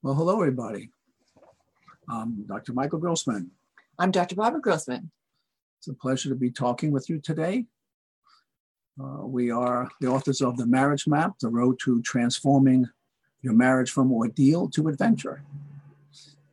Well, hello, everybody. I'm Dr. Michael Grossman. I'm Dr. Barbara Grossman. It's a pleasure to be talking with you today. Uh, we are the authors of The Marriage Map The Road to Transforming Your Marriage from Ordeal to Adventure.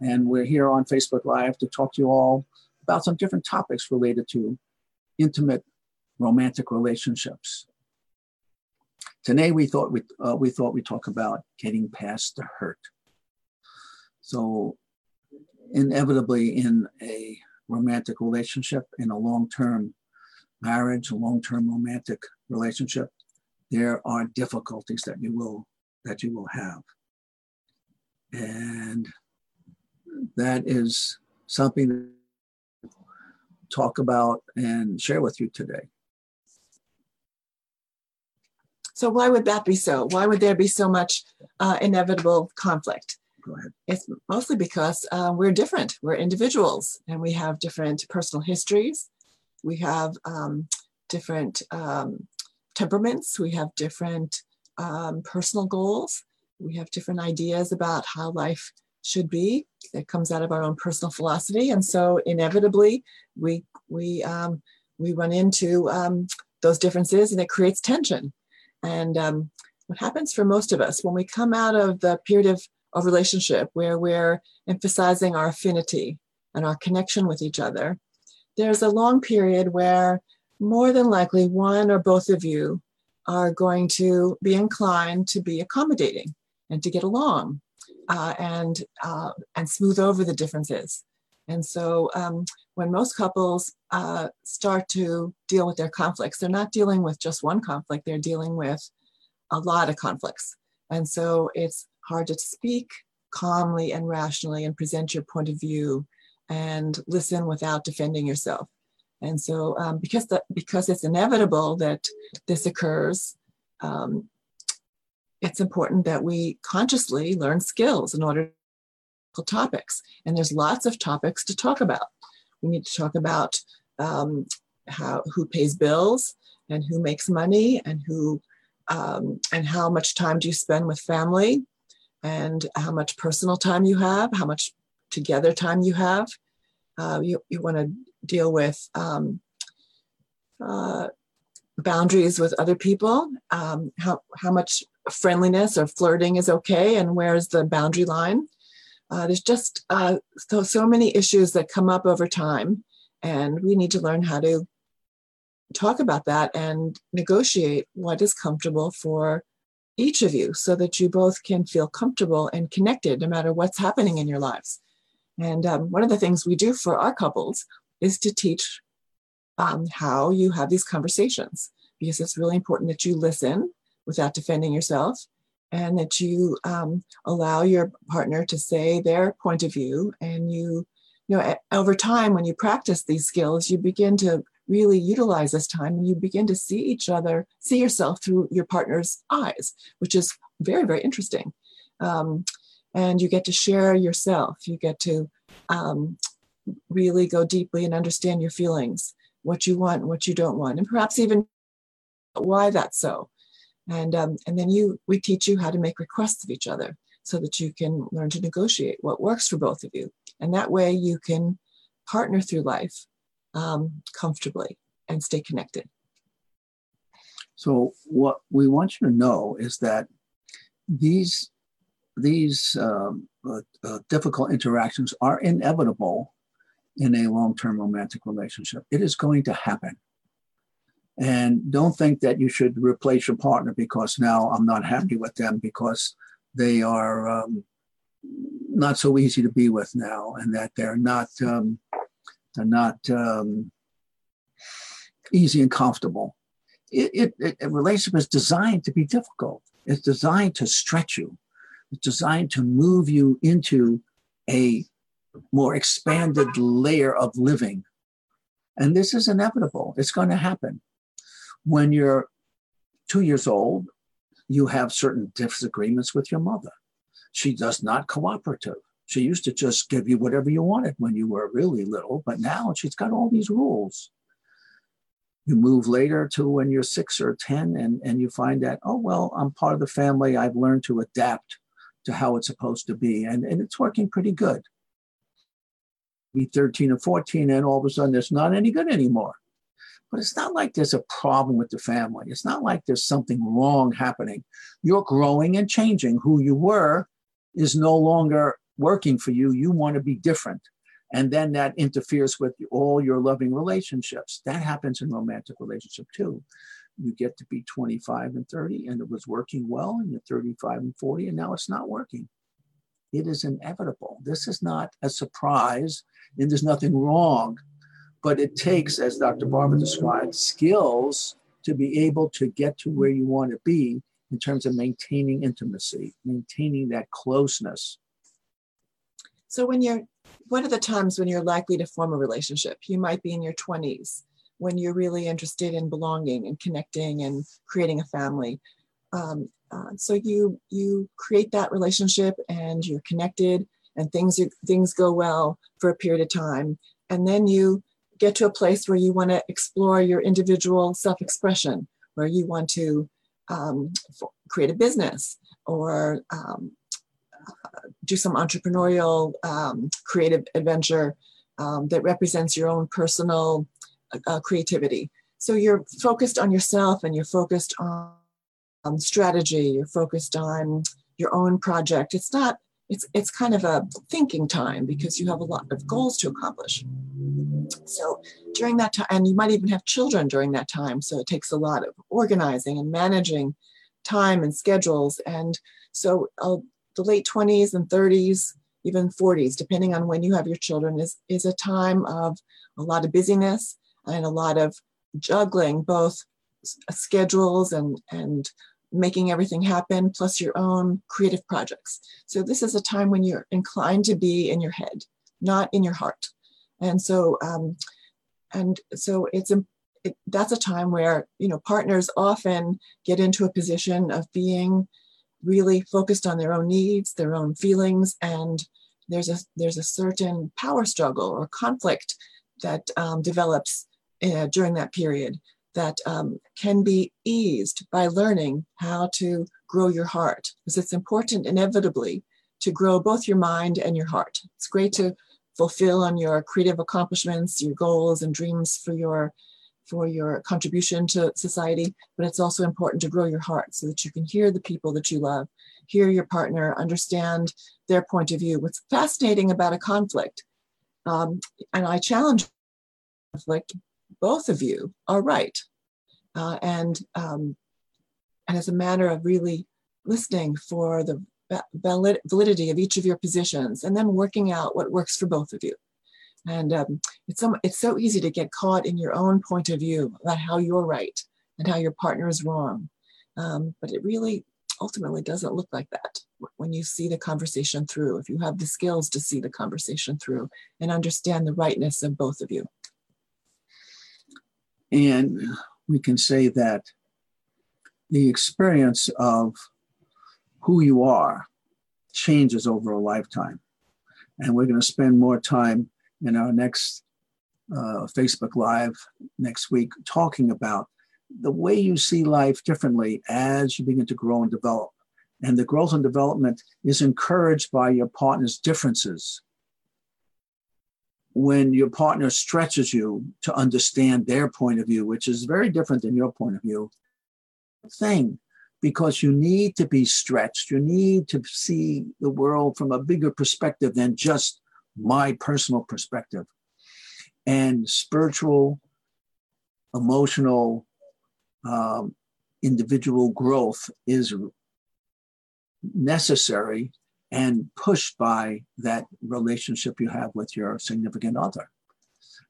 And we're here on Facebook Live to talk to you all about some different topics related to intimate romantic relationships. Today, we thought we, uh, we thought we'd talk about getting past the hurt. So, inevitably, in a romantic relationship, in a long term marriage, a long term romantic relationship, there are difficulties that you will that you will have. And that is something to talk about and share with you today. So, why would that be so? Why would there be so much uh, inevitable conflict? Go ahead. It's mostly because uh, we're different. We're individuals and we have different personal histories. We have um, different um, temperaments. We have different um, personal goals. We have different ideas about how life should be that comes out of our own personal philosophy and so inevitably we we um, we run into um, those differences and it creates tension and um, what happens for most of us when we come out of the period of, of relationship where we're emphasizing our affinity and our connection with each other there's a long period where more than likely one or both of you are going to be inclined to be accommodating and to get along uh, and uh, and smooth over the differences. And so um, when most couples uh, start to deal with their conflicts, they're not dealing with just one conflict, they're dealing with a lot of conflicts. And so it's hard to speak calmly and rationally and present your point of view and listen without defending yourself. And so um, because, the, because it's inevitable that this occurs, um, it's important that we consciously learn skills in order to topics. And there's lots of topics to talk about. We need to talk about um, how who pays bills and who makes money and who um, and how much time do you spend with family and how much personal time you have, how much together time you have. Uh, you you want to deal with um, uh, boundaries with other people, um, how, how much friendliness or flirting is okay and where's the boundary line. Uh, there's just uh, so, so many issues that come up over time, and we need to learn how to talk about that and negotiate what is comfortable for each of you so that you both can feel comfortable and connected no matter what's happening in your lives. And um, one of the things we do for our couples is to teach um, how you have these conversations because it's really important that you listen without defending yourself and that you um, allow your partner to say their point of view and you you know over time when you practice these skills you begin to really utilize this time and you begin to see each other see yourself through your partner's eyes which is very very interesting. Um, and you get to share yourself. You get to um, really go deeply and understand your feelings what you want what you don't want and perhaps even why that's so. And um, and then you we teach you how to make requests of each other so that you can learn to negotiate what works for both of you. And that way you can partner through life um, comfortably and stay connected. So what we want you to know is that these these um, uh, uh, difficult interactions are inevitable in a long-term romantic relationship. It is going to happen. And don't think that you should replace your partner because now I'm not happy with them because they are um, not so easy to be with now, and that they're not um, they're not um, easy and comfortable. It, it, a relationship is designed to be difficult. It's designed to stretch you. It's designed to move you into a more expanded layer of living. And this is inevitable. It's going to happen when you're two years old, you have certain disagreements with your mother. She does not cooperative. She used to just give you whatever you wanted when you were really little, but now she's got all these rules. You move later to when you're six or 10, and, and you find that, oh, well, I'm part of the family. I've learned to adapt to how it's supposed to be. And, and it's working pretty good. Be 13 or 14, and all of a sudden it's not any good anymore. But it's not like there's a problem with the family. It's not like there's something wrong happening. You're growing and changing. Who you were is no longer working for you. You want to be different. And then that interferes with all your loving relationships. That happens in romantic relationship too. You get to be 25 and 30 and it was working well, and you're 35 and 40, and now it's not working. It is inevitable. This is not a surprise, and there's nothing wrong. But it takes, as Dr. Barbara described, skills to be able to get to where you want to be in terms of maintaining intimacy, maintaining that closeness. So when you're what are the times when you're likely to form a relationship? You might be in your 20s when you're really interested in belonging and connecting and creating a family. Um, uh, so you you create that relationship and you're connected and things things go well for a period of time, and then you get to a place where you want to explore your individual self-expression, where you want to um, create a business or um, do some entrepreneurial um, creative adventure um, that represents your own personal uh, creativity. So you're focused on yourself and you're focused on um, strategy, you're focused on your own project. It's not, it's, it's kind of a thinking time because you have a lot of goals to accomplish. So during that time, and you might even have children during that time. So it takes a lot of organizing and managing time and schedules. And so uh, the late 20s and 30s, even 40s, depending on when you have your children, is, is a time of a lot of busyness and a lot of juggling both schedules and, and making everything happen, plus your own creative projects. So this is a time when you're inclined to be in your head, not in your heart. And so, um, and so it's it, that's a time where you know partners often get into a position of being really focused on their own needs, their own feelings, and there's a there's a certain power struggle or conflict that um, develops uh, during that period that um, can be eased by learning how to grow your heart because it's important inevitably to grow both your mind and your heart. It's great to fulfill on your creative accomplishments, your goals and dreams for your for your contribution to society, but it's also important to grow your heart so that you can hear the people that you love, hear your partner, understand their point of view. What's fascinating about a conflict, um, and I challenge conflict, both of you are right. Uh, and, um, and as a matter of really listening for the validity of each of your positions and then working out what works for both of you. And um, it's, so, it's so easy to get caught in your own point of view about how you're right and how your partner is wrong. Um, but it really ultimately doesn't look like that when you see the conversation through, if you have the skills to see the conversation through and understand the rightness of both of you. And we can say that the experience of who you are changes over a lifetime. And we're going to spend more time in our next uh, Facebook Live next week talking about the way you see life differently as you begin to grow and develop. And the growth and development is encouraged by your partner's differences. When your partner stretches you to understand their point of view, which is very different than your point of view, thing, because you need to be stretched. You need to see the world from a bigger perspective than just my personal perspective. And spiritual, emotional, um, individual growth is necessary and pushed by that relationship you have with your significant other.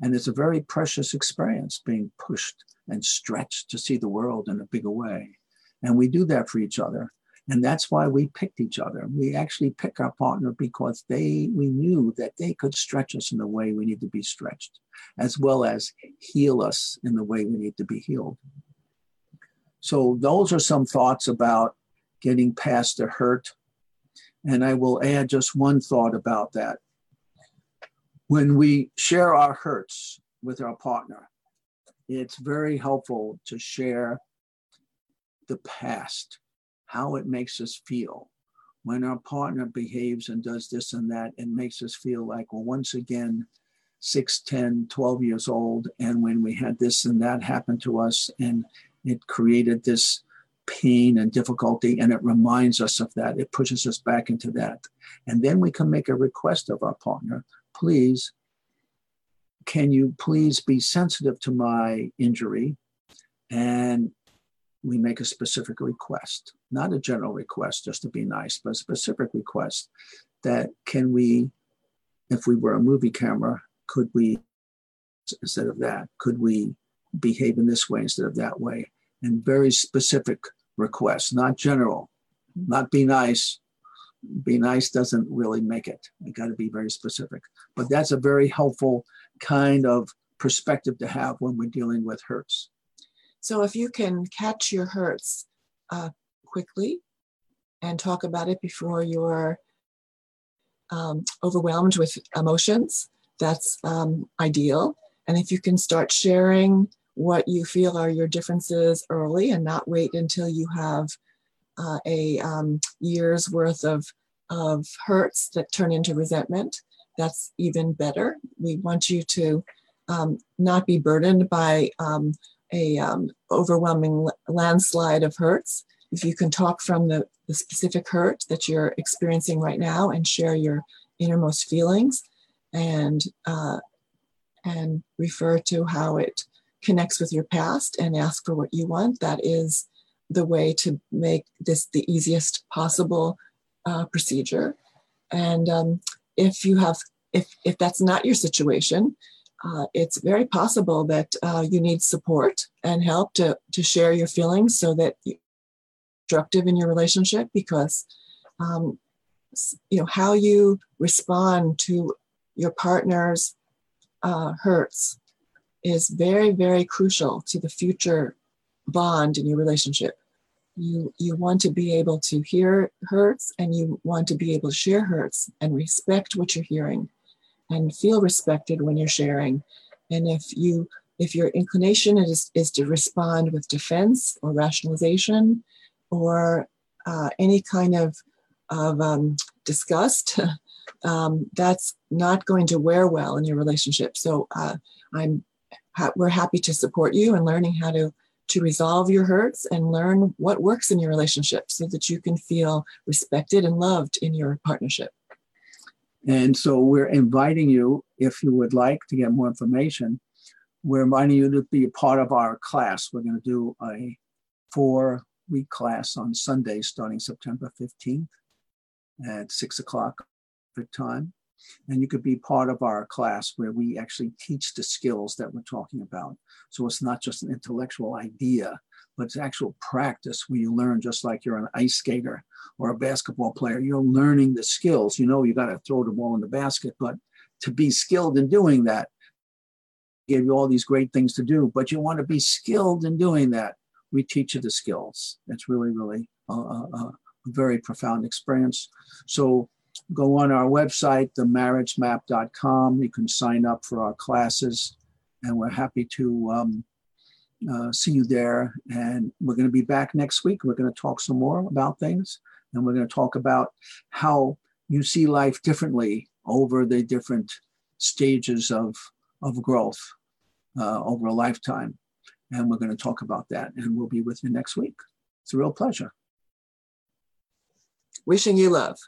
And it's a very precious experience being pushed and stretched to see the world in a bigger way. And we do that for each other. And that's why we picked each other. We actually pick our partner because they we knew that they could stretch us in the way we need to be stretched, as well as heal us in the way we need to be healed. So those are some thoughts about getting past the hurt. And I will add just one thought about that. When we share our hurts with our partner, it's very helpful to share the past how it makes us feel, when our partner behaves and does this and that, it makes us feel like, well, once again, 6, 10, 12 years old. And when we had this and that happen to us, and it created this pain and difficulty, and it reminds us of that, it pushes us back into that. And then we can make a request of our partner please, can you please be sensitive to my injury? And we make a specific request, not a general request just to be nice, but a specific request that can we, if we were a movie camera, could we, instead of that, could we behave in this way instead of that way? And very specific requests, not general, not be nice. Be nice doesn't really make it. You got to be very specific. But that's a very helpful kind of perspective to have when we're dealing with hurts. So if you can catch your hurts uh, quickly and talk about it before you're um, overwhelmed with emotions, that's um, ideal. And if you can start sharing what you feel are your differences early and not wait until you have uh, a um, year's worth of, of hurts that turn into resentment, that's even better. We want you to um, not be burdened by um, a um, overwhelming landslide of hurts. If you can talk from the, the specific hurt that you're experiencing right now and share your innermost feelings and uh, and refer to how it connects with your past and ask for what you want, that is the way to make this the easiest possible uh, procedure. And um, if you have, if if that's not your situation, uh, it's very possible that uh, you need support and help to, to share your feelings so that you're constructive in your relationship because um, you know how you respond to your partner's uh, hurts is very very crucial to the future bond in your relationship. You you want to be able to hear hurts and you want to be able to share hurts and respect what you're hearing and feel respected when you're sharing. And if you if your inclination is, is to respond with defense or rationalization or uh, any kind of, of um, disgust, um, that's not going to wear well in your relationship. So uh, I'm we're happy to support you in learning how to to resolve your hurts and learn what works in your relationship so that you can feel respected and loved in your partnership. And so we're inviting you, if you would like to get more information, we're inviting you to be a part of our class. We're going to do a four week class on Sunday starting September 15th at six o'clock time. And you could be part of our class where we actually teach the skills that we're talking about. So it's not just an intellectual idea, but it's actual practice where you learn just like you're an ice skater or a basketball player. You're learning the skills. You know, you got to throw the ball in the basket, but to be skilled in doing that, give you all these great things to do, but you want to be skilled in doing that. We teach you the skills. It's really, really a, a, a very profound experience. So go on our website, themarriagemap.com. You can sign up for our classes, and we're happy to um, uh, see you there. And we're going to be back next week. We're going to talk some more about things. And we're going to talk about how you see life differently over the different stages of, of growth uh, over a lifetime. And we're going to talk about that. And we'll be with you next week. It's a real pleasure. Wishing you love.